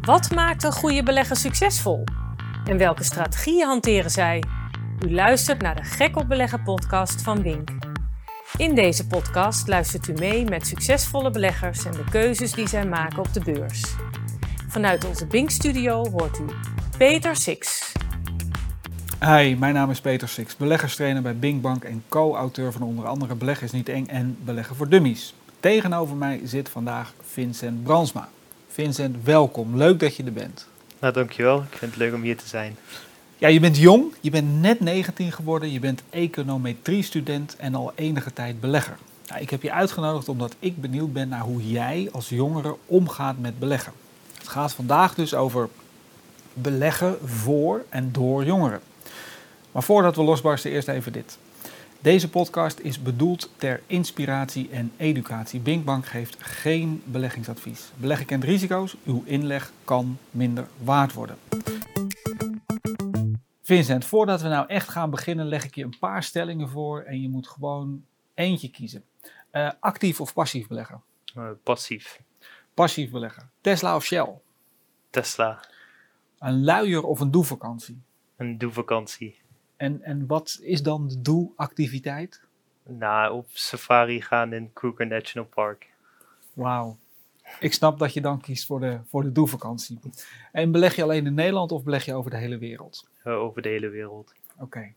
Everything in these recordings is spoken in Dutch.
Wat maakt een goede belegger succesvol? En welke strategieën hanteren zij? U luistert naar de Gek op Beleggen podcast van Wink. In deze podcast luistert u mee met succesvolle beleggers en de keuzes die zij maken op de beurs. Vanuit onze Bink-studio hoort u Peter Six. Hi, mijn naam is Peter Six, beleggerstrainer bij Binkbank en co-auteur van onder andere Beleggen is niet eng en Beleggen voor Dummies. Tegenover mij zit vandaag Vincent Bransma. Vincent, welkom. Leuk dat je er bent. Nou, dankjewel. Ik vind het leuk om hier te zijn. Ja, je bent jong, je bent net 19 geworden, je bent econometrie-student en al enige tijd belegger. Nou, ik heb je uitgenodigd omdat ik benieuwd ben naar hoe jij als jongere omgaat met beleggen. Het gaat vandaag dus over beleggen voor en door jongeren. Maar voordat we losbarsten, eerst even dit. Deze podcast is bedoeld ter inspiratie en educatie. Binkbank geeft geen beleggingsadvies. Beleggen kent risico's, uw inleg kan minder waard worden. Vincent, voordat we nou echt gaan beginnen, leg ik je een paar stellingen voor en je moet gewoon eentje kiezen. Uh, actief of passief beleggen? Uh, passief. Passief beleggen. Tesla of Shell? Tesla. Een luier of een doevakantie? Een doevakantie. En, en wat is dan de doelactiviteit? Nou, op safari gaan in Kruger National Park. Wauw. Ik snap dat je dan kiest voor de, voor de doelvakantie. En beleg je alleen in Nederland of beleg je over de hele wereld? Uh, over de hele wereld. Oké.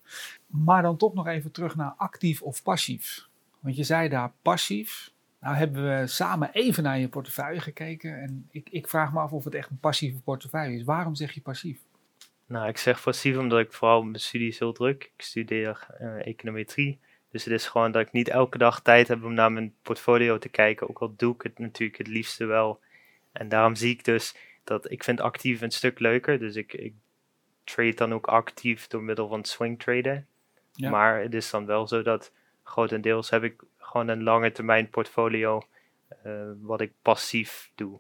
Maar dan toch nog even terug naar actief of passief. Want je zei daar passief. Nou hebben we samen even naar je portefeuille gekeken. En ik, ik vraag me af of het echt een passieve portefeuille is. Waarom zeg je passief? Nou, ik zeg passief omdat ik vooral mijn studie is heel druk. Ik studeer uh, econometrie. Dus het is gewoon dat ik niet elke dag tijd heb om naar mijn portfolio te kijken. Ook al doe ik het natuurlijk het liefste wel. En daarom zie ik dus dat ik vind actief een stuk leuker. Dus ik, ik trade dan ook actief door middel van swing traden. Ja. Maar het is dan wel zo dat grotendeels heb ik gewoon een lange termijn portfolio uh, wat ik passief doe.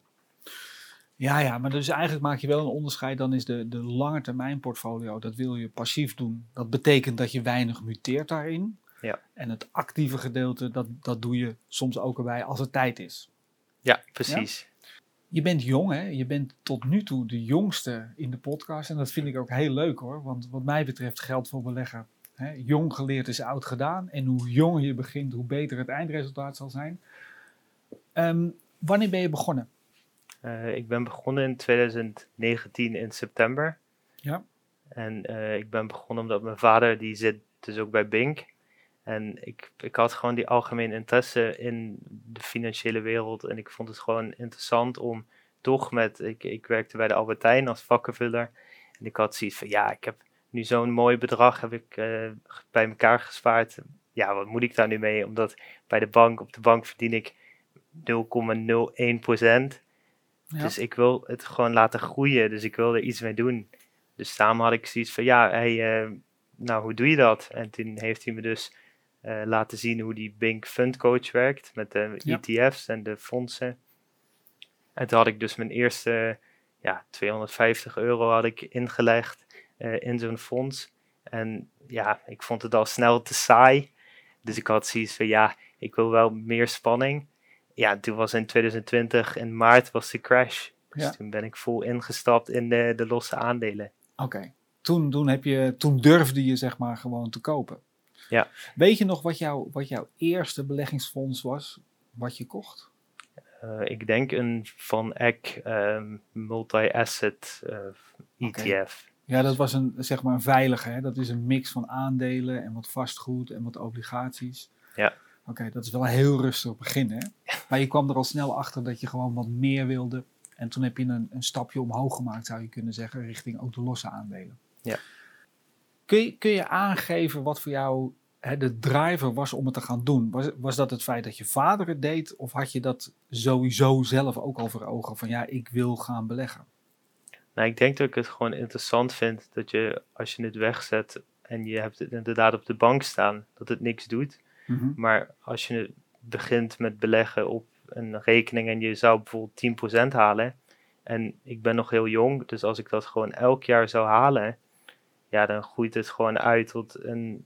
Ja, ja, maar dus eigenlijk maak je wel een onderscheid. Dan is de, de lange termijn portfolio, dat wil je passief doen. Dat betekent dat je weinig muteert daarin. Ja. En het actieve gedeelte, dat, dat doe je soms ook erbij als het tijd is. Ja, precies. Ja? Je bent jong, hè? Je bent tot nu toe de jongste in de podcast. En dat vind ik ook heel leuk hoor. Want wat mij betreft geldt voor beleggen. Hè? Jong geleerd is oud gedaan. En hoe jonger je begint, hoe beter het eindresultaat zal zijn. Um, wanneer ben je begonnen? Uh, ik ben begonnen in 2019 in september. Ja. En uh, ik ben begonnen omdat mijn vader, die zit dus ook bij Bink. En ik, ik had gewoon die algemene interesse in de financiële wereld. En ik vond het gewoon interessant om toch met... Ik, ik werkte bij de Albertijn als vakkenvuller. En ik had zoiets van, ja, ik heb nu zo'n mooi bedrag heb ik, uh, bij elkaar gespaard. Ja, wat moet ik daar nu mee? Omdat bij de bank, op de bank verdien ik 0,01 procent. Ja. Dus ik wil het gewoon laten groeien. Dus ik wil er iets mee doen. Dus samen had ik zoiets van, ja, hey, uh, nou, hoe doe je dat? En toen heeft hij me dus uh, laten zien hoe die Bink Fund Coach werkt. Met de ja. ETF's en de fondsen. En toen had ik dus mijn eerste, ja, 250 euro had ik ingelegd uh, in zo'n fonds. En ja, ik vond het al snel te saai. Dus ik had zoiets van, ja, ik wil wel meer spanning ja, toen was in 2020, in maart, was de crash. Dus ja. toen ben ik vol ingestapt in de, de losse aandelen. Oké, okay. toen, toen, heb je, toen durfde je zeg maar gewoon te kopen. Ja. Weet je nog wat, jou, wat jouw eerste beleggingsfonds was, wat je kocht? Uh, ik denk een Van Eck um, multi-asset uh, ETF. Okay. Ja, dat was een, zeg maar een veilige. Hè? Dat is een mix van aandelen en wat vastgoed en wat obligaties. Ja. Oké, okay, dat is wel heel rustig beginnen. Maar je kwam er al snel achter dat je gewoon wat meer wilde. En toen heb je een, een stapje omhoog gemaakt, zou je kunnen zeggen, richting ook de losse aandelen. Ja. Kun je, kun je aangeven wat voor jou hè, de driver was om het te gaan doen? Was, was dat het feit dat je vader het deed? Of had je dat sowieso zelf ook al voor ogen van ja, ik wil gaan beleggen? Nou, ik denk dat ik het gewoon interessant vind dat je als je het wegzet en je hebt het inderdaad op de bank staan, dat het niks doet. Mm -hmm. Maar als je begint met beleggen op een rekening en je zou bijvoorbeeld 10% halen. En ik ben nog heel jong, dus als ik dat gewoon elk jaar zou halen, ja, dan groeit het gewoon uit tot een,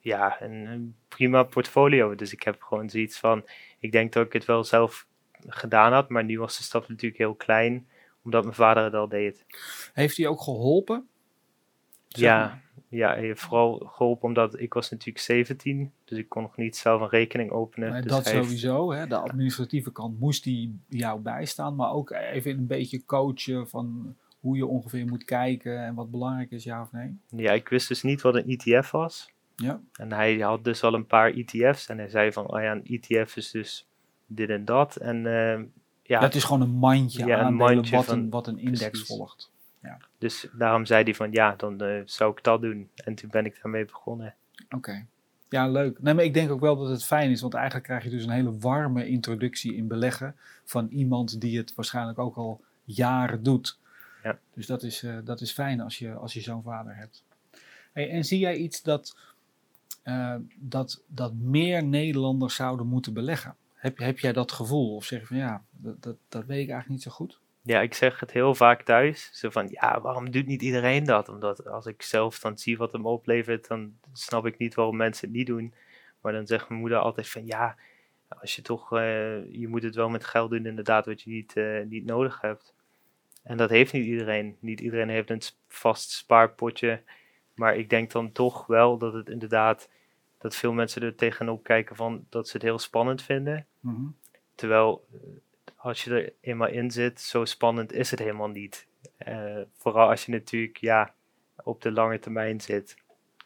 ja, een, een prima portfolio. Dus ik heb gewoon zoiets van, ik denk dat ik het wel zelf gedaan had, maar nu was de stap natuurlijk heel klein omdat mijn vader het al deed. Heeft hij ook geholpen? Ja, ja, vooral geholpen omdat ik was natuurlijk 17, dus ik kon nog niet zelf een rekening openen. Nee, dus dat heeft- sowieso. Hè. De administratieve kant moest die jou bijstaan, maar ook even een beetje coachen van hoe je ongeveer moet kijken en wat belangrijk is, ja of nee. ja, ik wist dus niet wat een ETF was. Ja. En hij had dus al een paar ETF's en hij zei van, oh ja, een ETF is dus dit en dat. En eh, ja, Dat is gewoon een mandje Ja, een aandelen mandje wat, een, wat een index precies. volgt. Dus daarom zei hij van, ja, dan eh, zou ik dat doen. En toen ben ik daarmee begonnen. Oké. Ja, leuk. Nee, maar ik denk ook wel dat het fijn is, want eigenlijk krijg je dus een hele warme introductie in beleggen van iemand die het waarschijnlijk ook al jaren doet. Ja. Dus dat is, eh, dat is fijn als je, als je zo'n vader hebt. Hey, en zie jij iets dat, eh, dat, dat meer Nederlanders zouden moeten beleggen? Heb, heb jij dat gevoel? Of zeg je van ja, dat, dat, dat weet ik eigenlijk niet zo goed? Ja, ik zeg het heel vaak thuis. Zo van, ja, waarom doet niet iedereen dat? Omdat als ik zelf dan zie wat het me oplevert, dan snap ik niet waarom mensen het niet doen. Maar dan zegt mijn moeder altijd van, ja, als je toch, eh, je moet het wel met geld doen inderdaad, wat je niet, eh, niet nodig hebt. En dat heeft niet iedereen. Niet iedereen heeft een vast spaarpotje. Maar ik denk dan toch wel dat het inderdaad, dat veel mensen er tegenop kijken van, dat ze het heel spannend vinden. Mhm. Terwijl eh, als je er eenmaal in zit, zo spannend is het helemaal niet. Eh, vooral als je natuurlijk ja, op de lange termijn zit,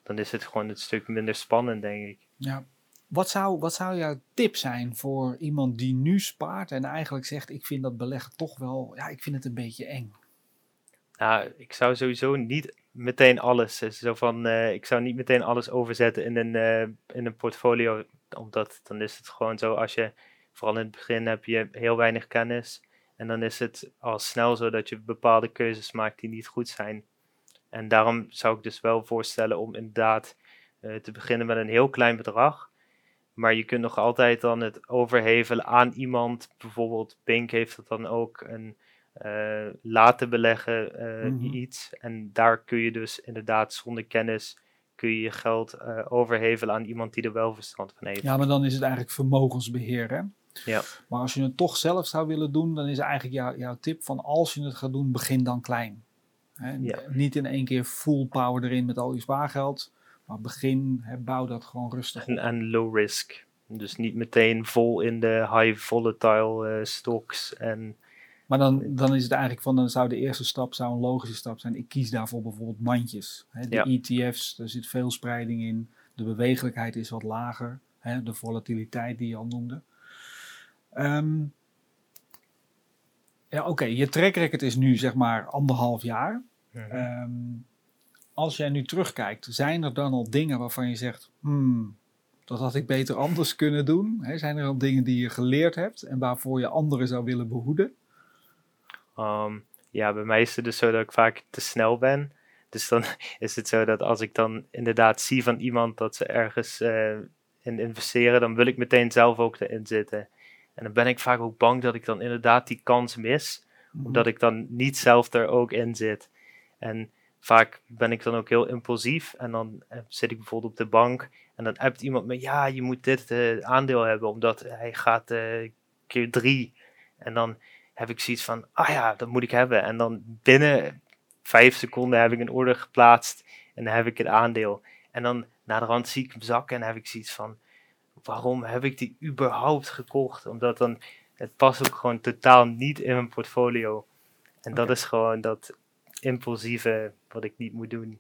dan is het gewoon een stuk minder spannend, denk ik. Ja. Wat zou, wat zou jouw tip zijn voor iemand die nu spaart en eigenlijk zegt: Ik vind dat beleggen toch wel, ja, ik vind het een beetje eng? Nou, ik zou sowieso niet meteen alles, eh, zo van, eh, ik zou niet meteen alles overzetten in een, in een portfolio, omdat dan is het gewoon zo, als je, vooral in het begin heb je heel weinig kennis, en dan is het al snel zo dat je bepaalde keuzes maakt die niet goed zijn. En daarom zou ik dus wel voorstellen om inderdaad eh, te beginnen met een heel klein bedrag. Maar je kunt nog altijd dan het overhevelen aan iemand. Bijvoorbeeld Pink heeft dat dan ook een eh, laten beleggen eh, Mhm. iets. En daar kun je dus inderdaad zonder kennis kun je je geld overhevelen aan iemand die er wel verstand van heeft. Ja, maar dan is het eigenlijk vermogensbeheer. Hè? Ja. Maar als je het toch zelf zou willen doen, dan is eigenlijk jou- jouw tip van als je het gaat doen, begin dan klein. Ja. Niet in één keer full power erin met al je spaargeld, maar begin, hè, bouw dat gewoon rustig En, op. en low risk. Dus niet meteen vol in de high volatile eh, stocks. En Maar dan, dan is het eigenlijk van, dan zou de eerste stap zou een logische stap zijn. Ik kies daarvoor bijvoorbeeld mandjes. Hè? De Ja. ETF's, er zit veel spreiding in. De bewegelijkheid is wat lager. Hè? De volatiliteit die je al noemde. Ehm, ja, oké. Je track record is nu zeg maar anderhalf jaar. Ehm, als jij nu terugkijkt, zijn er dan al dingen waarvan je zegt, hmm, dat had ik beter anders kunnen doen? Hè, zijn er al dingen die je geleerd hebt en waarvoor je anderen zou willen behoeden? Ehm, ja, bij mij is het dus zo dat ik vaak te snel ben. Dus dan is het zo dat als ik dan inderdaad zie van iemand dat ze ergens eh, in investeren, dan wil ik meteen zelf ook erin zitten. En dan ben ik vaak ook bang dat ik dan inderdaad die kans mis, omdat ik dan niet zelf er ook in zit. En vaak ben ik dan ook heel impulsief en dan eh, zit ik bijvoorbeeld op de bank en dan appt iemand me, ja, je moet dit eh, aandeel hebben, omdat hij gaat eh, keer drie. En dan heb ik zoiets van, ah ja, dat moet ik hebben. En dan binnen vijf seconden heb ik een order geplaatst en dan heb ik het aandeel. En dan na de rand zie ik hem zakken en heb ik zoiets van, waarom heb ik die überhaupt gekocht? Omdat dan, het past ook gewoon totaal niet in mijn portfolio. En dat is gewoon dat impulsieve wat ik niet moet doen.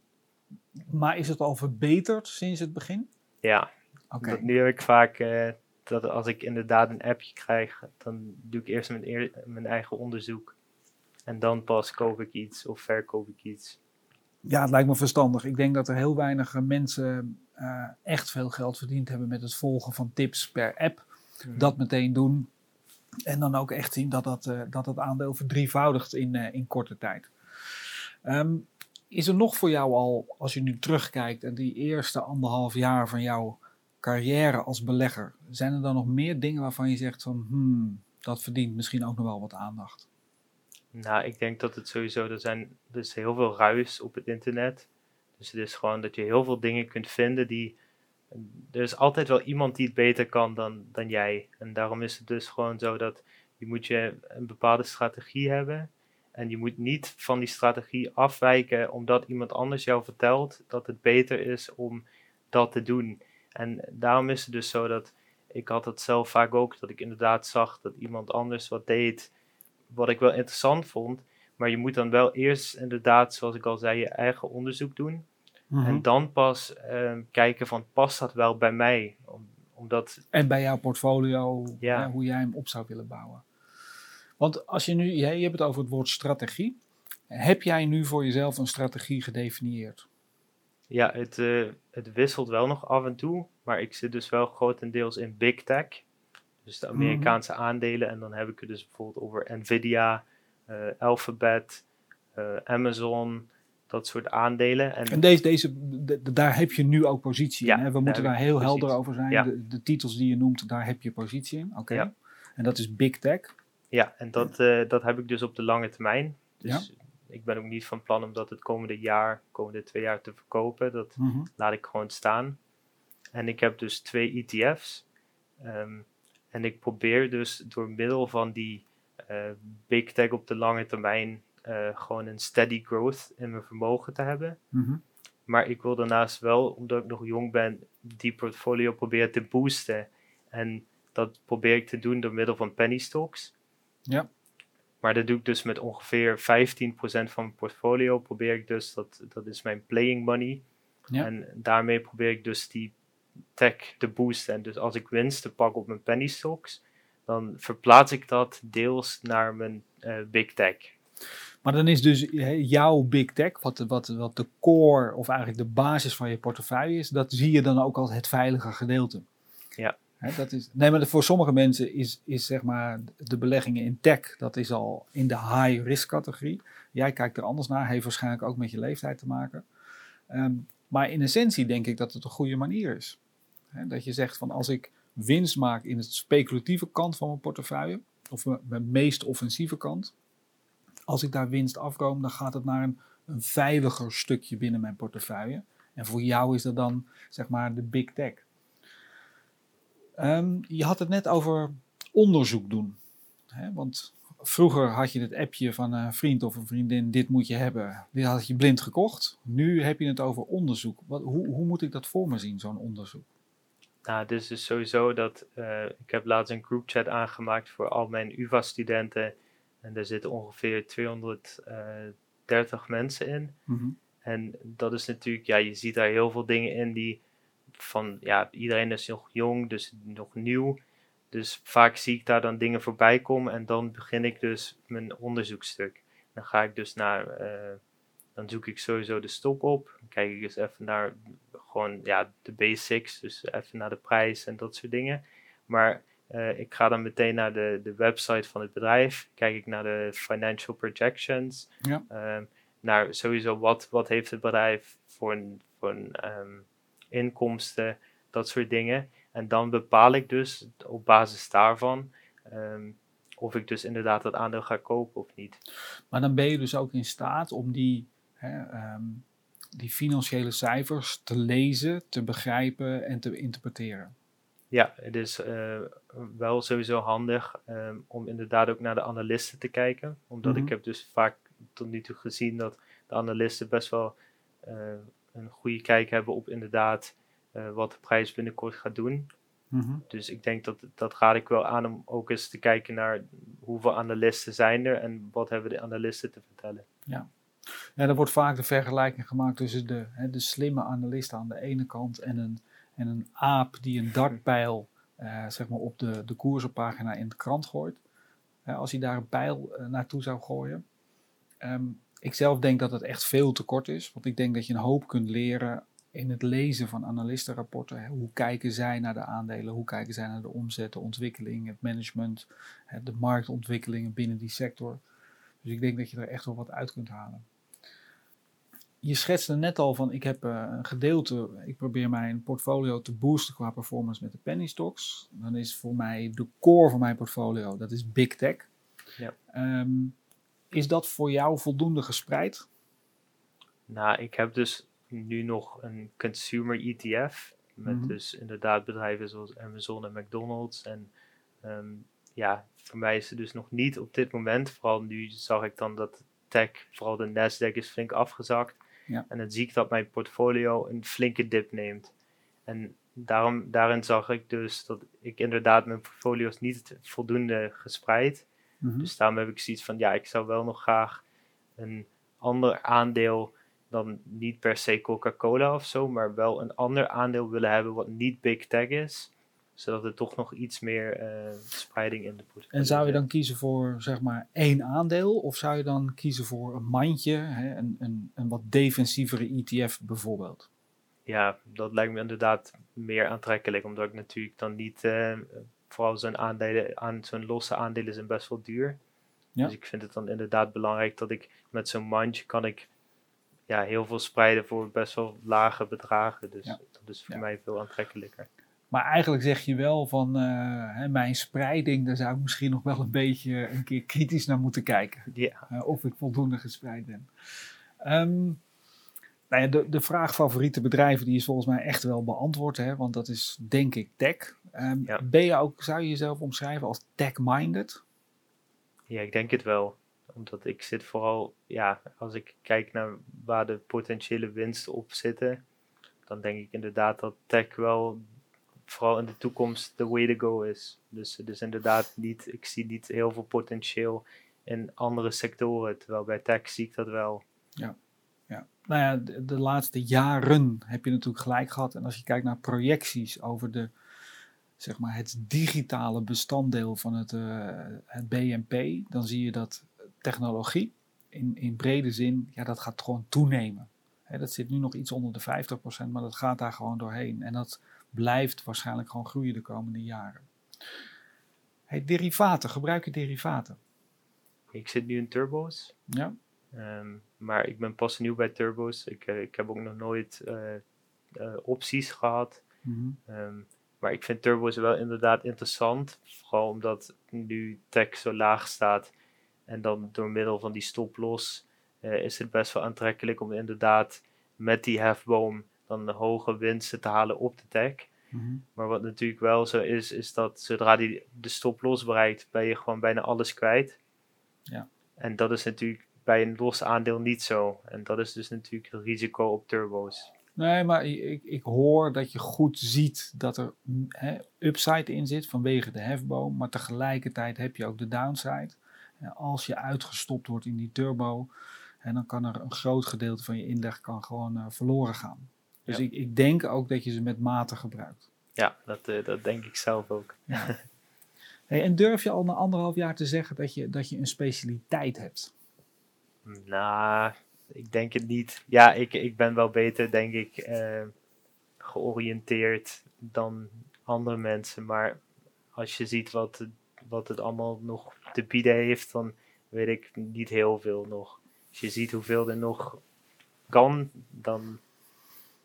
Maar is het al verbeterd sinds het begin? Ja, Oké. dat- nu heb ik vaak eh, dat als ik inderdaad een appje krijg, dan doe ik eerst mijn, eer- mijn eigen onderzoek. En dan pas koop ik iets of verkoop ik iets. Ja, het lijkt me verstandig. Ik denk dat er heel weinig mensen eh, echt veel geld verdiend hebben met het volgen van tips per app. Dat meteen doen. En dan ook echt zien dat dat, eh, dat het aandeel verdrievoudigt in, eh, in korte tijd. Ehm, is er nog voor jou al, als je nu terugkijkt en die eerste anderhalf jaar van jouw carrière als belegger, zijn er dan nog meer dingen waarvan je zegt van, hmm, dat verdient misschien ook nog wel wat aandacht? Nou, ik denk dat het sowieso, er zijn er is heel veel ruis op het internet. Dus het is gewoon dat je heel veel dingen kunt vinden die, er is altijd wel iemand die het beter kan dan, dan jij. En daarom is het dus gewoon zo dat je moet je een bepaalde strategie hebben. En je moet niet van die strategie afwijken omdat iemand anders jou vertelt dat het beter is om dat te doen. En daarom is het dus zo dat ik had het zelf vaak ook, dat ik inderdaad zag dat iemand anders wat deed, wat ik wel interessant vond. Maar je moet dan wel eerst inderdaad, zoals ik al zei, je eigen onderzoek doen. Mhm. En dan pas ehm, kijken van, past dat wel bij mij? Om, omdat, En bij jouw portfolio, Ja. hè, hoe jij hem op zou willen bouwen. Want als je nu, je hebt het over het woord strategie. Heb jij nu voor jezelf een strategie gedefinieerd? ja, het, eh, het wisselt wel nog af en toe. Maar ik zit dus wel grotendeels in big tech. Dus de Amerikaanse aandelen. En dan heb ik het dus bijvoorbeeld over Nvidia, eh, Alphabet, eh, Amazon, dat soort aandelen. En En deze, deze, de- de- daar heb je nu ook positie Ja, in. Hè? We moeten daar heel positie. helder over zijn. Ja. De, de titels die je noemt, daar heb je positie in. Oké. Ja. En dat is big tech. Ja, en dat, eh, dat heb ik dus op de lange termijn. Dus ik ben ook niet van plan om dat het komende jaar, komende twee jaar te verkopen. Dat Mhm. laat ik gewoon staan. En ik heb dus twee ETF's. Ehm, en ik probeer dus door middel van die eh, big tech op de lange termijn eh, gewoon een steady growth in mijn vermogen te hebben. Mhm. Maar ik wil daarnaast wel, omdat ik nog jong ben, die portfolio proberen te boosten. En dat probeer ik te doen door middel van penny stocks. Ja. Maar dat doe ik dus met ongeveer 15% van mijn portfolio. Probeer ik dus, dat, dat is mijn playing money. Ja. En daarmee probeer ik dus die tech te boosten. En dus als ik winsten pak op mijn penny stocks, dan verplaats ik dat deels naar mijn eh, big tech. Maar dan is dus jouw big tech, wat de, wat, wat de core of eigenlijk de basis van je portefeuille is, dat zie je dan ook als het veilige gedeelte. Ja. Dat is, nee, maar voor sommige mensen is, is zeg maar de beleggingen in tech, dat is al in de high risk categorie. Jij kijkt er anders naar, heeft waarschijnlijk ook met je leeftijd te maken. Ehm, maar in essentie denk ik dat het een goede manier is. Dat je zegt van als ik winst maak in het speculatieve kant van mijn portefeuille, of mijn meest offensieve kant, als ik daar winst afroom, dan gaat het naar een, een veiliger stukje binnen mijn portefeuille. En voor jou is dat dan zeg maar de big tech. Ehm, je had het net over onderzoek doen. Want vroeger had je het appje van een vriend of een vriendin, dit moet je hebben. Dit had je blind gekocht. Nu heb je het over onderzoek. Wat, hoe, hoe moet ik dat voor me zien, zo'n onderzoek? Nou, het is dus sowieso dat eh, ik heb laatst een groupchat aangemaakt voor al mijn UvA-studenten. En daar zitten ongeveer 230 mensen in. En dat is natuurlijk, ja, je ziet daar heel veel dingen in die van, ja, iedereen is nog jong, dus nog nieuw. Dus vaak zie ik daar dan dingen voorbij komen en dan begin ik dus mijn onderzoekstuk. Dan ga ik dus naar, eh, dan zoek ik sowieso de stok op. Dan kijk ik eens even naar gewoon, ja, de basics, dus even naar de prijs en dat soort dingen. Maar eh, ik ga dan meteen naar de, de website van het bedrijf, kijk ik naar de financial projections. Ja. Ehm, naar sowieso wat, wat heeft het bedrijf voor een, voor een ehm, inkomsten, dat soort dingen. En dan bepaal ik dus op basis daarvan ehm, of ik dus inderdaad dat aandeel ga kopen of niet. Maar dan ben je dus ook in staat om die, hè, die financiële cijfers te lezen, te begrijpen en te interpreteren. Ja, het is eh, wel sowieso handig ehm, om inderdaad ook naar de analisten te kijken. Omdat Mhm. ik heb dus vaak tot nu toe gezien dat de analisten best wel eh, een goede kijk hebben op inderdaad eh, wat de prijs binnenkort gaat doen. Dus ik denk dat dat raad ik wel aan om ook eens te kijken naar hoeveel analisten zijn er en wat hebben de analisten te vertellen. Ja, er wordt vaak de vergelijking gemaakt tussen de, hè, de slimme analist aan de ene kant en een, en een aap die een dartpijl eh, zeg maar op de, de koersenpagina in de krant gooit. Hè, als hij daar een pijl eh, naartoe zou gooien. Ehm, ik zelf denk dat het echt veel te kort is, want ik denk dat je een hoop kunt leren in het lezen van analistenrapporten. Hoe kijken zij naar de aandelen, hoe kijken zij naar de omzet, de ontwikkeling, het management, de marktontwikkelingen binnen die sector. Dus ik denk dat je er echt wel wat uit kunt halen. Je schetste net al van, ik heb eh, een gedeelte, ik probeer mijn portfolio te boosten qua performance met de penny stocks. Dan is voor mij de core van mijn portfolio, dat is big tech. Ja. Ehm, is dat voor jou voldoende gespreid? Nou, ik heb dus nu nog een consumer ETF. Met Mhm. dus inderdaad bedrijven zoals Amazon en McDonald's. En ehm, ja, voor mij is het dus nog niet op dit moment. Vooral nu zag ik dan dat tech, vooral de Nasdaq, is flink afgezakt. Ja. En dan zie ik dat mijn portfolio een flinke dip neemt. En daarom, daarin zag ik dus dat ik inderdaad mijn portfolio's niet voldoende gespreid. Mhm. Dus daarom heb ik zoiets van, ja, ik zou wel nog graag een ander aandeel dan niet per se Coca-Cola of zo, maar wel een ander aandeel willen hebben wat niet big tech is. Zodat er toch nog iets meer eh, spreiding in de portfolio En zou je dan kiezen voor zeg maar één aandeel? Of zou je dan kiezen voor een mandje, hè, een, een, een wat defensievere ETF bijvoorbeeld? Ja, dat lijkt me inderdaad meer aantrekkelijk, omdat ik natuurlijk dan niet, eh, vooral zo'n aandelen, aan, zo'n losse aandelen zijn best wel duur. Ja. Dus ik vind het dan inderdaad belangrijk dat ik met zo'n mandje kan ik ja, heel veel spreiden voor best wel lage bedragen. Dus Ja. dat is voor Ja. mij veel aantrekkelijker. Maar eigenlijk zeg je wel van eh, mijn spreiding, daar zou ik misschien nog wel een beetje een keer kritisch naar moeten kijken. Ja, eh, of ik voldoende gespreid ben. Ehm, nou ja, de, de vraag favoriete bedrijven die is volgens mij echt wel beantwoord, hè, want dat is denk ik tech. Ehm, Ja. Ben je ook, zou je jezelf omschrijven als tech-minded? ja, ik denk het wel. Omdat ik zit vooral, ja, als ik kijk naar waar de potentiële winsten op zitten, dan denk ik inderdaad dat tech wel vooral in de toekomst de way to go is. Dus, dus inderdaad niet, ik zie niet heel veel potentieel in andere sectoren, terwijl bij tech zie ik dat wel. Ja. Nou ja, de, laatste jaren heb je natuurlijk gelijk gehad. En als je kijkt naar projecties over de, zeg maar, het digitale bestanddeel van het, eh, het BNP, dan zie je dat technologie in, in brede zin, ja, dat gaat gewoon toenemen. Dat zit nu nog iets onder de 50%, maar dat gaat daar gewoon doorheen. En dat blijft waarschijnlijk gewoon groeien de komende jaren. Hey, derivaten, gebruik je derivaten? Ik zit nu in turbo's, Ja? ehm, maar ik ben pas nieuw bij turbo's. Ik, eh, ik heb ook nog nooit eh, eh, opties gehad. Mhm. Ehm, maar ik vind turbo's wel inderdaad interessant. Vooral omdat nu tech zo laag staat. En dan door middel van die stop-loss is het best wel aantrekkelijk om inderdaad met die hefboom dan de hoge winsten te halen op de tech. Mhm. Maar wat natuurlijk wel zo is, is dat zodra die de stop-loss bereikt, ben je gewoon bijna alles kwijt. Ja. En dat is natuurlijk bij een los aandeel niet zo. En dat is dus natuurlijk het risico op turbo's. Nee, maar ik, ik hoor dat je goed ziet dat er mm, upside in zit vanwege de hefboom. Maar tegelijkertijd heb je ook de downside. Als je uitgestopt wordt in die turbo, en dan kan er een groot gedeelte van je inleg kan gewoon eh, verloren gaan. Dus Ja. ik, ik denk ook dat je ze met mate gebruikt. Ja, dat, eh, dat denk ik zelf ook. Hey, en durf je al na anderhalf jaar te zeggen dat je, dat je een specialiteit hebt? Nou, ik denk het niet. Ja, ik, ik ben wel beter, denk ik, eh, georiënteerd dan andere mensen. Maar als je ziet wat, wat het allemaal nog te bieden heeft, dan weet ik niet heel veel nog. Als je ziet hoeveel er nog kan, dan,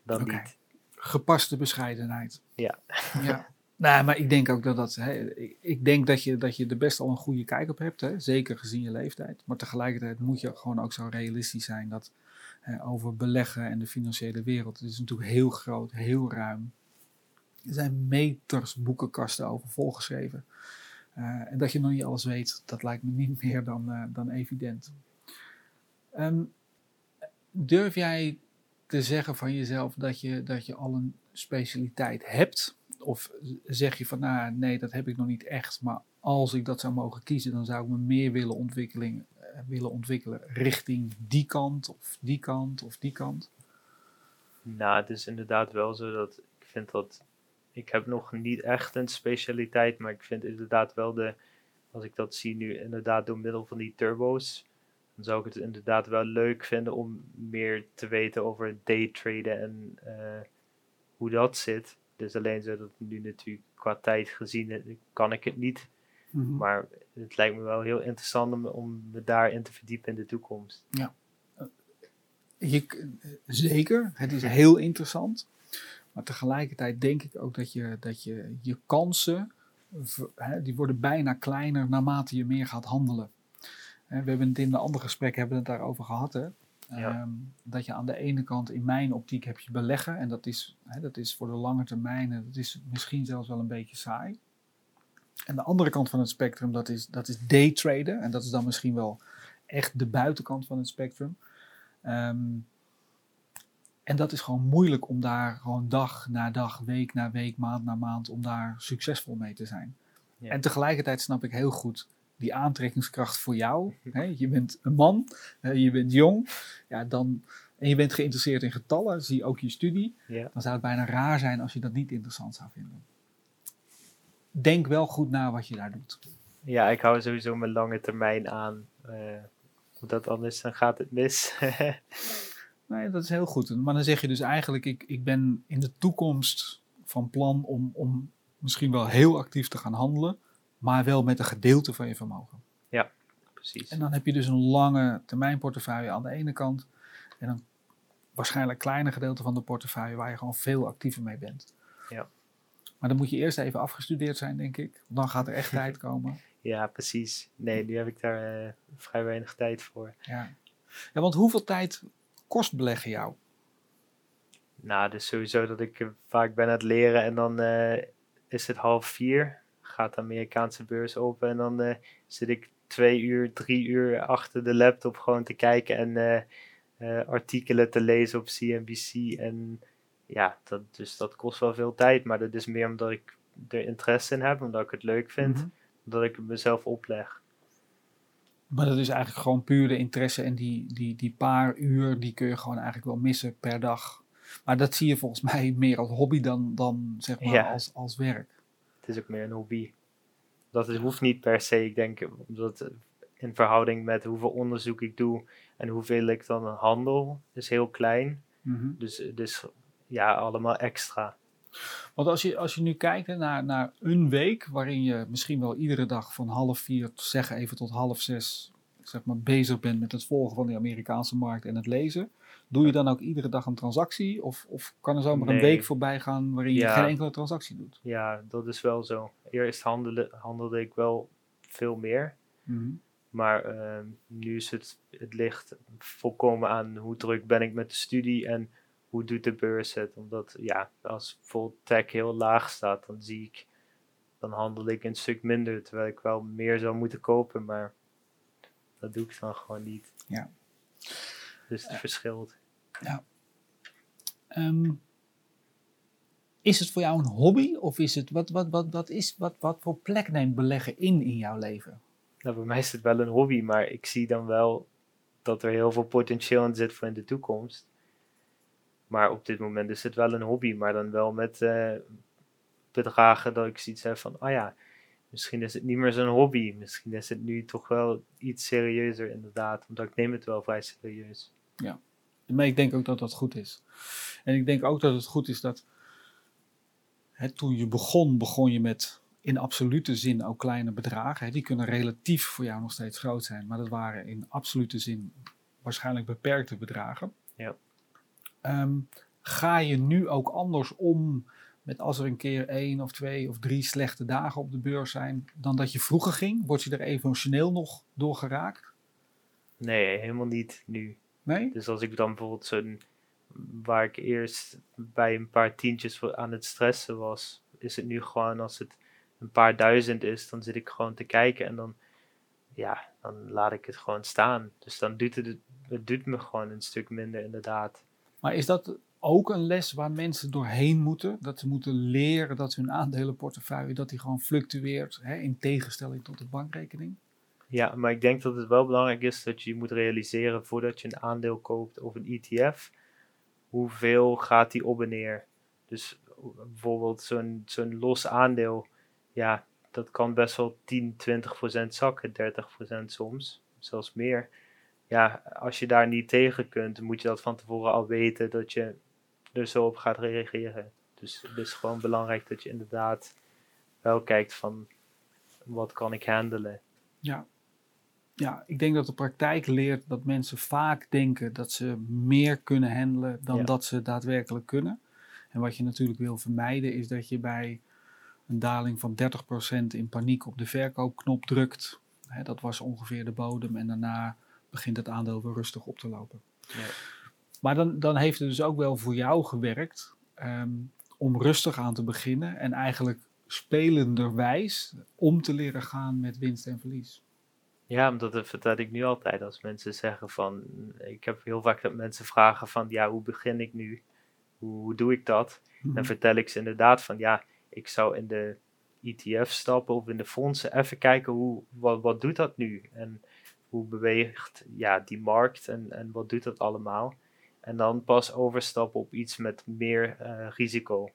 dan niet. Gepaste bescheidenheid. Ja. ja. Nou, maar ik denk ook dat dat. Hè, ik, ik denk dat je, dat je er best al een goede kijk op hebt. Hè, zeker gezien je leeftijd. Maar tegelijkertijd moet je gewoon ook zo realistisch zijn dat hè, over beleggen en de financiële wereld. Het is natuurlijk heel groot, heel ruim. Er zijn meters boekenkasten over volgeschreven. Eh, en dat je nog niet alles weet, dat lijkt me niet meer dan, eh, dan evident. Ehm, durf jij te zeggen van jezelf dat je, dat je al een specialiteit hebt? Of zeg je van, nou nee, dat heb ik nog niet echt, maar als ik dat zou mogen kiezen, dan zou ik me meer willen, ontwikkeling, eh, willen ontwikkelen richting die kant of die kant of die kant? Nou, het is inderdaad wel zo dat ik vind dat. Ik heb nog niet echt een specialiteit, maar ik vind inderdaad wel de. Als ik dat zie nu, inderdaad door middel van die turbo's. Dan zou ik het inderdaad wel leuk vinden om meer te weten over daytraden en eh, hoe dat zit. Dus alleen zo dat nu natuurlijk qua tijd gezien eh, kan ik het niet. Mhm. Maar het lijkt me wel heel interessant om, om me daarin te verdiepen in de toekomst. Je, k- zeker, het is heel interessant. Maar tegelijkertijd denk ik ook dat je dat je, je kansen, die worden bijna kleiner naarmate je meer gaat handelen. We hebben het in de andere gesprek hebben het daarover gehad. Hè? Ja. Ehm, dat je aan de ene kant, in mijn optiek, heb je beleggen. En dat is, hè, dat is voor de lange termijn, en dat is misschien zelfs wel een beetje saai. En de andere kant van het spectrum, dat is, dat is daytraden. En dat is dan misschien wel echt de buitenkant van het spectrum. Ehm, en dat is gewoon moeilijk om daar gewoon dag na dag, week na week, maand na maand, om daar succesvol mee te zijn. Ja. En tegelijkertijd snap ik heel goed die aantrekkingskracht voor jou. Hè? Je bent een man, je bent jong, ja, dan, en je bent geïnteresseerd in getallen, zie ook je studie. Ja. Dan zou het bijna raar zijn als je dat niet interessant zou vinden. Denk wel goed na wat je daar doet. ja, ik hou sowieso mijn lange termijn aan. eh omdat anders dan gaat het mis. Nee, dat is heel goed. Maar dan zeg je dus eigenlijk, ik, ik ben in de toekomst van plan om, om misschien wel heel actief te gaan handelen, maar wel met een gedeelte van je vermogen. Precies. En dan heb je dus een lange termijn portefeuille aan de ene kant en een waarschijnlijk kleiner gedeelte van de portefeuille waar je gewoon veel actiever mee bent. Ja. Maar dan moet je eerst even afgestudeerd zijn, denk ik. Dan gaat er echt tijd komen. Ja, precies. Nee, nu heb ik daar eh, vrij weinig tijd voor. Ja. ja, want hoeveel tijd kost beleggen jou? Nou, dus sowieso dat ik eh, vaak ben aan het leren en dan eh, is het half vier. Gaat de Amerikaanse beurs open en dan eh, zit ik twee uur, drie uur achter de laptop gewoon te kijken en eh, eh, artikelen te lezen op CNBC. En ja, dat, dus dat kost wel veel tijd, maar dat is meer omdat ik er interesse in heb, omdat ik het leuk vind, Mhm. dat ik het mezelf opleg. Maar dat is eigenlijk gewoon puur de interesse en die, die, die paar uur, die kun je gewoon eigenlijk wel missen per dag. Maar dat zie je volgens mij meer als hobby dan, dan zeg maar Ja. als, als werk. Het is ook meer een hobby. Dat is, hoeft niet per se, ik denk, omdat eh, in verhouding met hoeveel onderzoek ik doe en hoeveel ik dan handel, is heel klein. Mhm. Dus het is ja, allemaal extra. Want als je, als je nu kijkt hè, naar, naar een week waarin je misschien wel iedere dag van half vier, zeggen even tot half zes, zeg maar, bezig bent met het volgen van de Amerikaanse markt en het lezen. Doe je dan ook iedere dag een transactie? Of, of kan er zomaar een week voorbij gaan waarin je Ja. geen enkele transactie doet? Ja, dat is wel zo. Eerst handelde, handelde ik wel veel meer. Mhm. Maar ehm, nu is het, het ligt volkomen aan hoe druk ben ik met de studie en hoe doet de beurs het. Omdat ja, als bijvoorbeeld tech heel laag staat, dan zie ik, dan handel ik een stuk minder. Terwijl ik wel meer zou moeten kopen, maar dat doe ik dan gewoon niet. Ja. Dus het verschilt. Ehm, is het voor jou een hobby of is het, wat, wat, wat, wat, is, wat, wat voor plek neemt beleggen in in jouw leven? Nou, bij mij is het wel een hobby, maar ik zie dan wel dat er heel veel potentieel in zit voor in de toekomst. Maar op dit moment is het wel een hobby, maar dan wel met eh, bedragen dat ik zoiets heb van, ah ja, misschien is het niet meer zo'n hobby. Misschien is het nu toch wel iets serieuzer inderdaad, omdat ik neem het wel vrij serieus. Maar ik denk ook dat dat goed is. En ik denk ook dat het goed is dat hè, toen je begon, begon je met in absolute zin ook kleine bedragen. Hè. Die kunnen relatief voor jou nog steeds groot zijn, maar dat waren in absolute zin waarschijnlijk beperkte bedragen. Ja. Ehm, ga je nu ook anders om met als er een keer één of twee of drie slechte dagen op de beurs zijn dan dat je vroeger ging? Word je er emotioneel nog door geraakt? Nee, helemaal niet nu. Nee? Dus als ik dan bijvoorbeeld zo'n, waar ik eerst bij een paar tientjes voor- aan het stressen was, is het nu gewoon als het een paar duizend is, dan zit ik gewoon te kijken en dan, ja, dan laat ik het gewoon staan. Dus dan doet het, het doet me gewoon een stuk minder inderdaad. Maar is dat ook een les waar mensen doorheen moeten? Dat ze moeten leren dat hun aandelenportefeuille dat die gewoon fluctueert, hè, in tegenstelling tot de bankrekening? Ja, maar ik denk dat het wel belangrijk is dat je moet realiseren voordat je een aandeel koopt of een ETF, hoeveel gaat die op en neer. Dus bijvoorbeeld zo'n zo'n los aandeel, ja, dat kan best wel 10, 20 procent zakken, 30 procent soms, zelfs meer. Ja, als je daar niet tegen kunt, moet je dat van tevoren al weten dat je er zo op gaat reageren. Dus het is gewoon belangrijk dat je inderdaad wel kijkt van wat kan ik handelen. Ja. Ja, ik denk dat de praktijk leert dat mensen vaak denken dat ze meer kunnen handelen dan Ja. dat ze daadwerkelijk kunnen. En wat je natuurlijk wil vermijden is dat je bij een daling van 30% in paniek op de verkoopknop drukt. Dat was ongeveer de bodem en daarna begint het aandeel weer rustig op te lopen. Ja. Maar dan, dan heeft het dus ook wel voor jou gewerkt ehm, om rustig aan te beginnen en eigenlijk spelenderwijs om te leren gaan met winst en verlies? Ja, omdat dat vertel ik nu altijd als mensen zeggen van, ik heb heel vaak dat mensen vragen van, ja, hoe begin ik nu? Hoe, hoe doe ik dat? Mhm. Dan vertel ik ze inderdaad van, ja, ik zou in de ETF stappen of in de fondsen even kijken hoe, wat, wat doet dat nu? En hoe beweegt ja, die markt en, en wat doet dat allemaal? En dan pas overstappen op iets met meer eh, risico.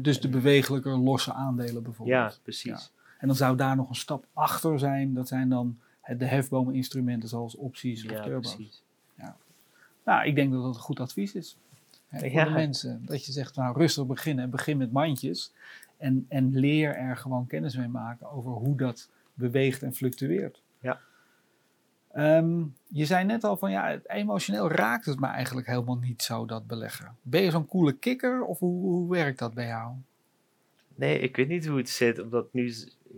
Dus de bewegelijke losse aandelen bijvoorbeeld. Ja, precies. En dan zou daar nog een stap achter zijn. Dat zijn dan de hefbomeninstrumenten zoals opties of Ja, turbo's. precies. Nou, ik denk dat dat een goed advies is. Hè, voor Ja. de mensen. Dat je zegt, nou rustig beginnen. Begin met mandjes. En, en leer er gewoon kennis mee maken over hoe dat beweegt en fluctueert. Ja. Ehm, je zei net al van, ja, emotioneel raakt het me eigenlijk helemaal niet zo, dat beleggen. Ben je zo'n coole kikker of hoe, hoe werkt dat bij jou? Nee, ik weet niet hoe het zit, omdat nu,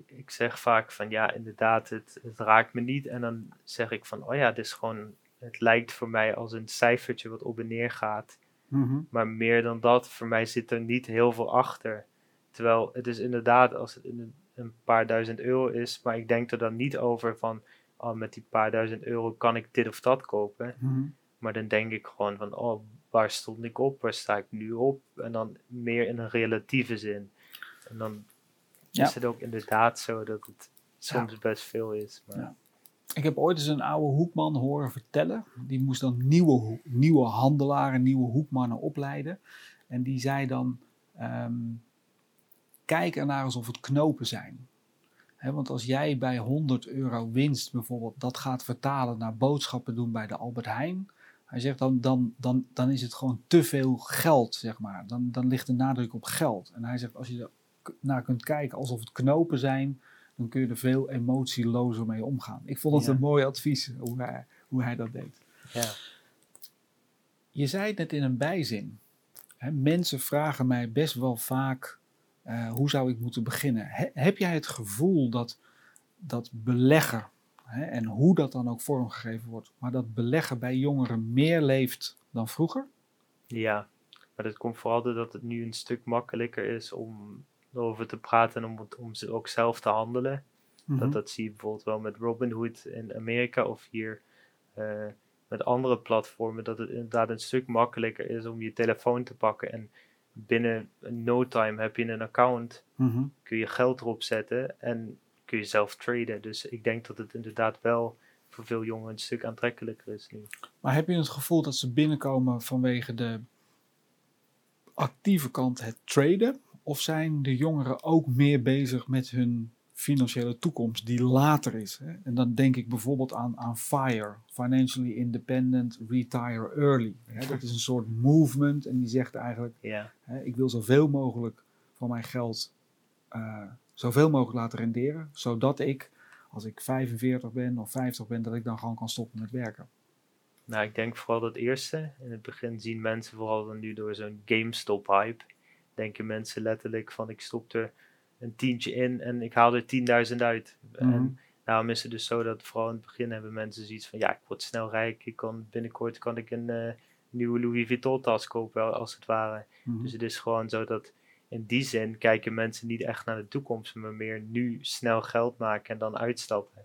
ik zeg vaak van ja, inderdaad, het, het raakt me niet. En dan zeg ik van, oh ja, dit is gewoon, het lijkt voor mij als een cijfertje wat op en neer gaat. Maar meer dan dat, voor mij zit er niet heel veel achter. Terwijl het is inderdaad, als het een, een paar duizend euro is, maar ik denk er dan niet over van, oh, met die paar duizend euro kan ik dit of dat kopen. Mhm. Maar dan denk ik gewoon van, oh, waar stond ik op? Waar sta ik nu op? En dan meer in een relatieve zin. En dan Ja. is het ook inderdaad zo dat het soms best veel is. Maar. Ik heb ooit eens een oude hoekman horen vertellen. Die moest dan nieuwe, nieuwe handelaren, nieuwe hoekmannen opleiden. En die zei dan: ehm, kijk ernaar alsof het knopen zijn. Want als jij bij 100 euro winst bijvoorbeeld dat gaat vertalen naar boodschappen doen bij de Albert Heijn. Hij zegt dan, dan, dan, dan is het gewoon te veel geld, zeg maar. Dan, dan ligt de nadruk op geld. En hij zegt, als je er naar kunt kijken alsof het knopen zijn, dan kun je er veel emotielozer mee omgaan. Ik vond het Ja. een mooi advies hoe hij, hoe hij dat deed. ja, Je zei het net in een bijzin. Hè, mensen vragen mij best wel vaak, eh, hoe zou ik moeten beginnen? He- heb jij het gevoel dat, dat beleggen, hè, en hoe dat dan ook vormgegeven wordt, maar dat beleggen bij jongeren meer leeft dan vroeger? ja, maar dat komt vooral doordat het nu een stuk makkelijker is om erover te praten en om, om ze ook zelf te handelen. Mhm. Dat, dat zie je bijvoorbeeld wel met Robinhood in Amerika of hier eh, met andere platformen. Dat het inderdaad een stuk makkelijker is om je telefoon te pakken. En binnen no time heb je een account, Mhm. kun je geld erop zetten en kun je zelf traden. Dus ik denk dat het inderdaad wel voor veel jongeren een stuk aantrekkelijker is nu. Maar heb je het gevoel dat ze binnenkomen vanwege de actieve kant, het traden? Of zijn de jongeren ook meer bezig met hun financiële toekomst die later is? Hè? En dan denk ik bijvoorbeeld aan, aan FIRE, Financially Independent Retire Early. Hè? Dat is een soort movement en die zegt eigenlijk, hè, ik wil zoveel mogelijk van mijn geld eh, zoveel mogelijk laten renderen, zodat ik, als ik 45 ben of 50 ben, dat ik dan gewoon kan stoppen met werken. nou ik denk vooral dat eerste. In het begin zien mensen vooral dan nu door zo'n GameStop hype. Denken mensen letterlijk van ik stop er een tientje in en ik haal er 10.000 uit. Mhm. En daarom is het dus zo dat vooral in het begin hebben mensen zoiets van ja, ik word snel rijk. Ik kan binnenkort kan ik een eh, nieuwe Louis Vuitton tas kopen als het ware. Mhm. Dus het is gewoon zo dat in die zin kijken mensen niet echt naar de toekomst, maar meer nu snel geld maken en dan uitstappen.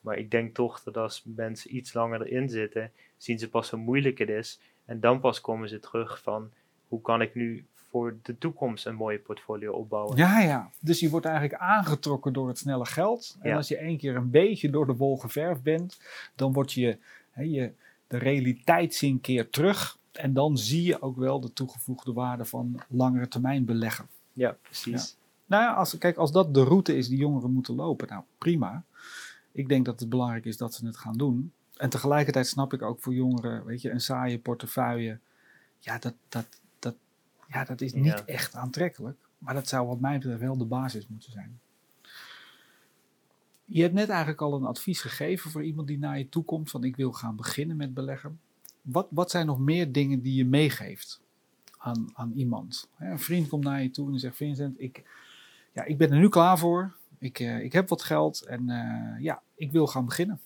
Maar ik denk toch dat als mensen iets langer erin zitten, zien ze pas hoe moeilijk het is. En dan pas komen ze terug van hoe kan ik nu voor de toekomst een mooie portfolio opbouwen. Ja, ja. Dus je wordt eigenlijk aangetrokken door het snelle geld. En Ja. als je één keer een beetje door de wol geverfd bent, dan wordt je, hè, je de realiteitszin keer terug. En dan zie je ook wel de toegevoegde waarde van langere termijn beleggen. Ja, precies. Nou ja, als, kijk, als dat de route is die jongeren moeten lopen, nou prima. Ik denk dat het belangrijk is dat ze het gaan doen. En tegelijkertijd snap ik ook voor jongeren, weet je, een saaie portefeuille. Ja, dat, dat, ja, dat is niet Ja. echt aantrekkelijk. Maar dat zou wat mij betreft wel de basis moeten zijn. Je hebt net eigenlijk al een advies gegeven voor iemand die naar je toe komt van ik wil gaan beginnen met beleggen. Wat, wat zijn nog meer dingen die je meegeeft aan, aan iemand? Een vriend komt naar je toe en zegt Vincent, ik, ja, ik ben er nu klaar voor. Ik, eh, ik heb wat geld en eh, ja, ik wil gaan beginnen.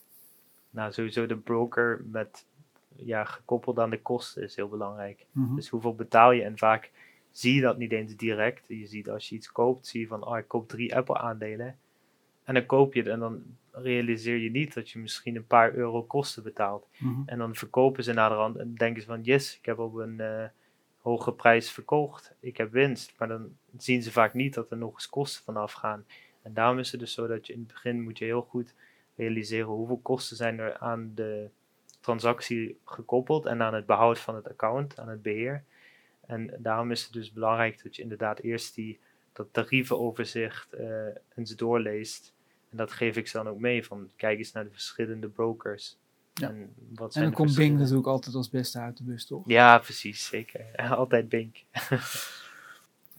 Nou, sowieso de broker met ja, gekoppeld aan de kosten is heel belangrijk. Mhm. Dus hoeveel betaal je? En vaak zie je dat niet eens direct. Je ziet als je iets koopt, zie je van, oh, ik koop drie Apple aandelen. En dan koop je het en dan realiseer je niet dat je misschien een paar euro kosten betaalt. Mhm. En dan verkopen ze naderhand en denken ze van, yes, ik heb op een eh, hoge prijs verkocht. Ik heb winst. Maar dan zien ze vaak niet dat er nog eens kosten vanaf gaan. En daarom is het dus zo dat je in het begin moet je heel goed realiseren hoeveel kosten zijn er aan de transactie gekoppeld en aan het behoud van het account, aan het beheer. En daarom is het dus belangrijk dat je inderdaad eerst die, dat tarievenoverzicht eh eens doorleest. En dat geef ik ze dan ook mee, van kijk eens naar de verschillende brokers. Ja. En, wat En zijn dan de komt Bing natuurlijk altijd als beste uit de bus, toch? Ja, precies, zeker. Altijd Bink.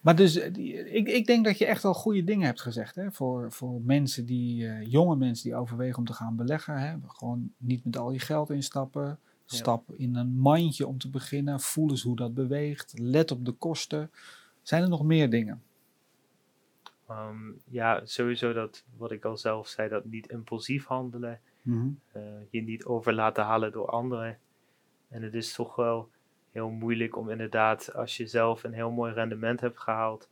Maar dus, eh, die- ik, ik denk dat je echt wel goede dingen hebt gezegd. Hè? Voor, voor mensen die, eh, jonge mensen die overwegen om te gaan beleggen. Hè? Gewoon niet met al je geld instappen. Ja. Stap in een mandje om te beginnen. Voel eens hoe dat beweegt. Let op de kosten. Zijn er nog meer dingen? Ehm, ja, sowieso dat, wat ik al zelf zei, dat niet impulsief handelen. eh, je niet over laten halen door anderen. En het is toch wel heel moeilijk om inderdaad, als je zelf een heel mooi rendement hebt gehaald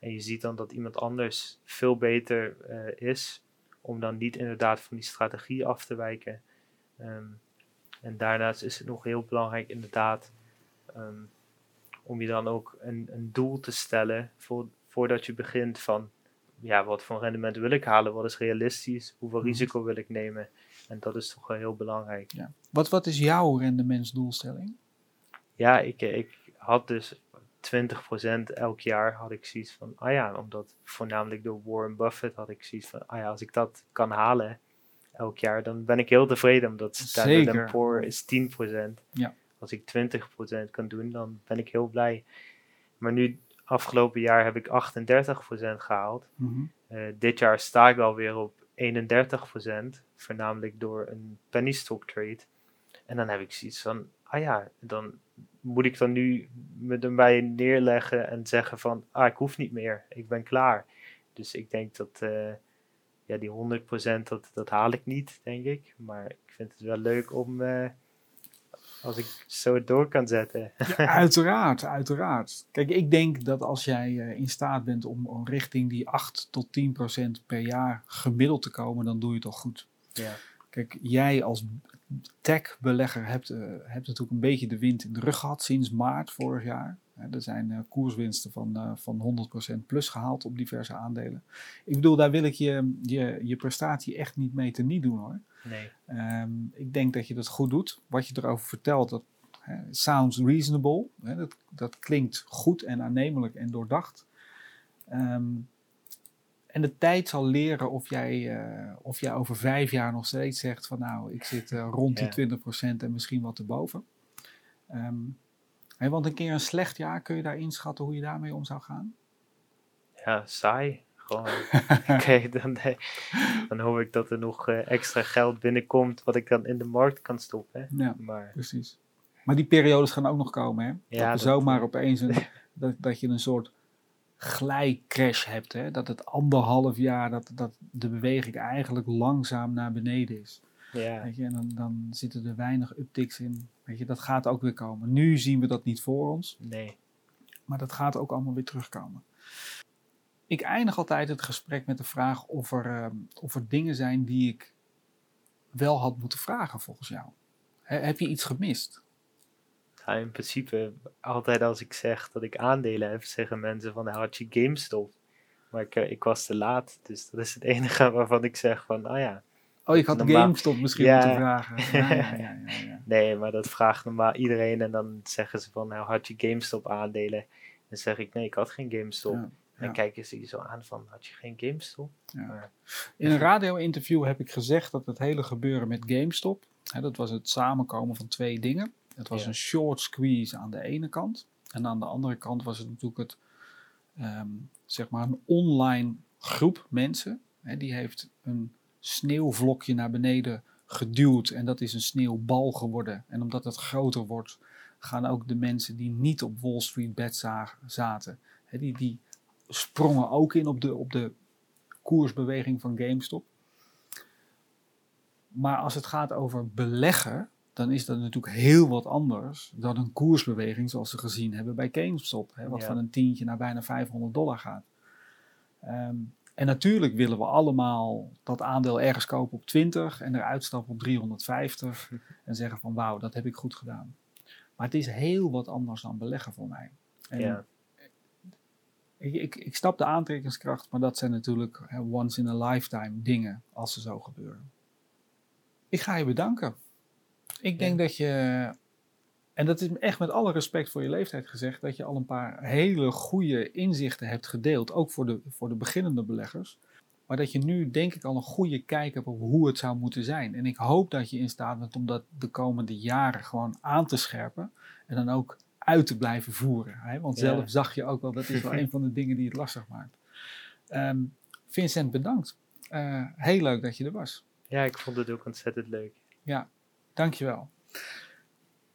en je ziet dan dat iemand anders veel beter eh, is, om dan niet inderdaad van die strategie af te wijken. Ehm, en daarnaast is het nog heel belangrijk inderdaad ehm, om je dan ook een, een doel te stellen voor, voordat je begint van ja, wat voor rendement wil ik halen, wat is realistisch, hoeveel Mhm. risico wil ik nemen. En dat is toch wel heel belangrijk. Ja. Wat, wat is jouw rendementsdoelstelling? Ja, ik, eh, ik had dus 20% elk jaar had ik zoiets van, ah ja, omdat voornamelijk door Warren Buffett had ik zoiets van, ah ja, als ik dat kan halen elk jaar, dan ben ik heel tevreden, omdat Standard. Poor is 10%. Ja. Als ik 20% kan doen, dan ben ik heel blij. Maar nu, afgelopen jaar heb ik 38% gehaald. Mhm. Eh, dit jaar sta ik alweer op 31%, voornamelijk door een penny stock trade. En dan heb ik zoiets van, ah ja, dan moet ik dan nu me erbij neerleggen en zeggen van, ah, ik hoef niet meer, ik ben klaar. Dus ik denk dat, eh, ja, die 100% dat, dat haal ik niet, denk ik. Maar ik vind het wel leuk om, eh, als ik zo door kan zetten. Ja, uiteraard, uiteraard. Kijk, ik denk dat als jij eh, in staat bent om, richting die 8 tot 10 procent per jaar gemiddeld te komen, dan doe je het al goed. ja. Kijk, jij als tech-belegger hebt, eh, hebt natuurlijk een beetje de wind in de rug gehad sinds maart vorig jaar. Hè, er zijn eh, koerswinsten van, eh, van 100% plus gehaald op diverse aandelen. Ik bedoel, daar wil ik je, je, je prestatie echt niet mee teniet doen hoor. Nee, Ehm, ik denk dat je dat goed doet. Wat je erover vertelt, dat sounds reasonable. Hè, dat, dat klinkt goed en aannemelijk en doordacht. Ehm, en de tijd zal leren of jij, eh, of jij over vijf jaar nog steeds zegt van nou, ik zit eh, rond die Ja. 20% en misschien wat erboven. Hè, want een keer een slecht jaar, kun je daar inschatten hoe je daarmee om zou gaan? ja, saai. Gewoon. Oké, dan, eh, dan hoop ik dat er nog extra geld binnenkomt wat ik dan in de markt kan stoppen. Ja. Maar Precies. Maar die periodes gaan ook nog komen, hè? Ja, dat dat, zomaar opeens een, dat, dat je een soort glijcrash hebt, hè? Dat het anderhalf jaar, dat, dat de beweging eigenlijk langzaam naar beneden is. ja, Weet je? En dan, dan zitten er weinig upticks in. Weet je, dat gaat ook weer komen. Nu zien we dat niet voor ons, nee. maar dat gaat ook allemaal weer terugkomen. Ik eindig altijd het gesprek met de vraag of er, ehm, of er dingen zijn die ik wel had moeten vragen volgens jou. He- heb je iets gemist? Ja, in principe, altijd als ik zeg dat ik aandelen heb, zeggen mensen van, had je GameStop? Maar ik, eh, ik was te laat, dus dat is het enige waarvan ik zeg van, ah ja. Oh, ik had Normaal- GameStop misschien Ja. moeten vragen. Ja, ja. Nee, maar dat vraagt normaal iedereen en dan zeggen ze van, nou, had je GameStop aandelen? Dan zeg ik, nee, ik had geen GameStop. En dan kijken ze je zo aan van, had je geen GameStop? Maar, In een radio-interview heb ik gezegd dat het hele gebeuren met GameStop, hè, dat was het samenkomen van twee dingen. Het was Ja. een short squeeze aan de ene kant. En aan de andere kant was het natuurlijk het, ehm, zeg maar een online groep mensen. Hè, die heeft een sneeuwvlokje naar beneden geduwd en dat is een sneeuwbal geworden. En omdat het groter wordt, gaan ook de mensen die niet op Wall Street bed za- zaten, hè, die, die sprongen ook in op de, op de koersbeweging van GameStop. Maar als het gaat over beleggen, dan is dat natuurlijk heel wat anders dan een koersbeweging zoals we gezien hebben bij GameStop. Hè, wat Ja. van een tientje naar bijna 500 dollar gaat. Ehm, en natuurlijk willen we allemaal dat aandeel ergens kopen op 20 en eruit stappen op 350 en zeggen van wauw, dat heb ik goed gedaan. Maar het is heel wat anders dan beleggen voor mij. En Ja. ik, ik, ik snap de aantrekkingskracht, maar dat zijn natuurlijk hè, once in a lifetime dingen als ze zo gebeuren. Ik ga je bedanken. Ik denk dat je, en dat is echt met alle respect voor je leeftijd gezegd, dat je al een paar hele goede inzichten hebt gedeeld, ook voor de, voor de beginnende beleggers. Maar dat je nu denk ik al een goede kijk hebt op hoe het zou moeten zijn. En ik hoop dat je in staat bent om dat de komende jaren gewoon aan te scherpen. En dan ook uit te blijven voeren. Hè? Want Ja. zelf zag je ook wel, dat is wel een van de dingen die het lastig maakt. Ehm, Vincent, bedankt. Eh, heel leuk dat je er was. ja, ik vond het ook ontzettend leuk. Dankjewel.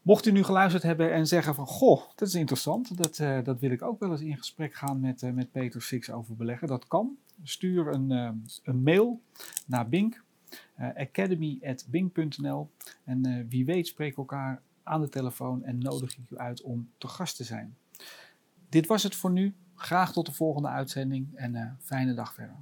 Mocht u nu geluisterd hebben en zeggen van, goh, dat is interessant, dat, eh, dat wil ik ook wel eens in gesprek gaan met, eh, met Peter Six over beleggen, dat kan. Stuur een, eh, een mail naar Bink, academy.bink.nl en wie weet spreek elkaar aan de telefoon en nodig ik u uit om te gast te zijn. Dit was het voor nu. Graag tot de volgende uitzending en fijne dag verder.